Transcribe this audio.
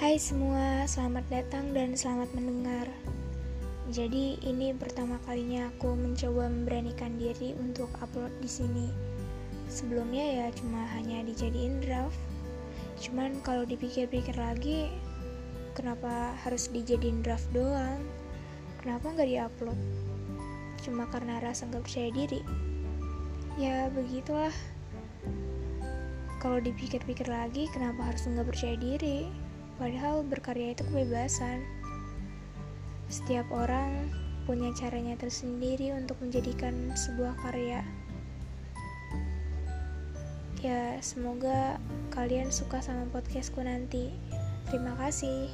Hai semua, selamat datang dan selamat mendengar. Jadi ini pertama kalinya aku mencoba memberanikan diri untuk upload di sini. Sebelumnya ya cuma hanya dijadiin draft. Cuman kalau dipikir-pikir lagi, kenapa harus dijadiin draft doang? Kenapa nggak diupload? Cuma karena rasa nggak percaya diri. Ya begitulah. Kalau dipikir-pikir lagi, kenapa harus nggak percaya diri? Padahal berkarya itu kebebasan. Setiap orang punya caranya tersendiri untuk menjadikan sebuah karya. Ya, semoga kalian suka sama podcastku nanti. Terima kasih.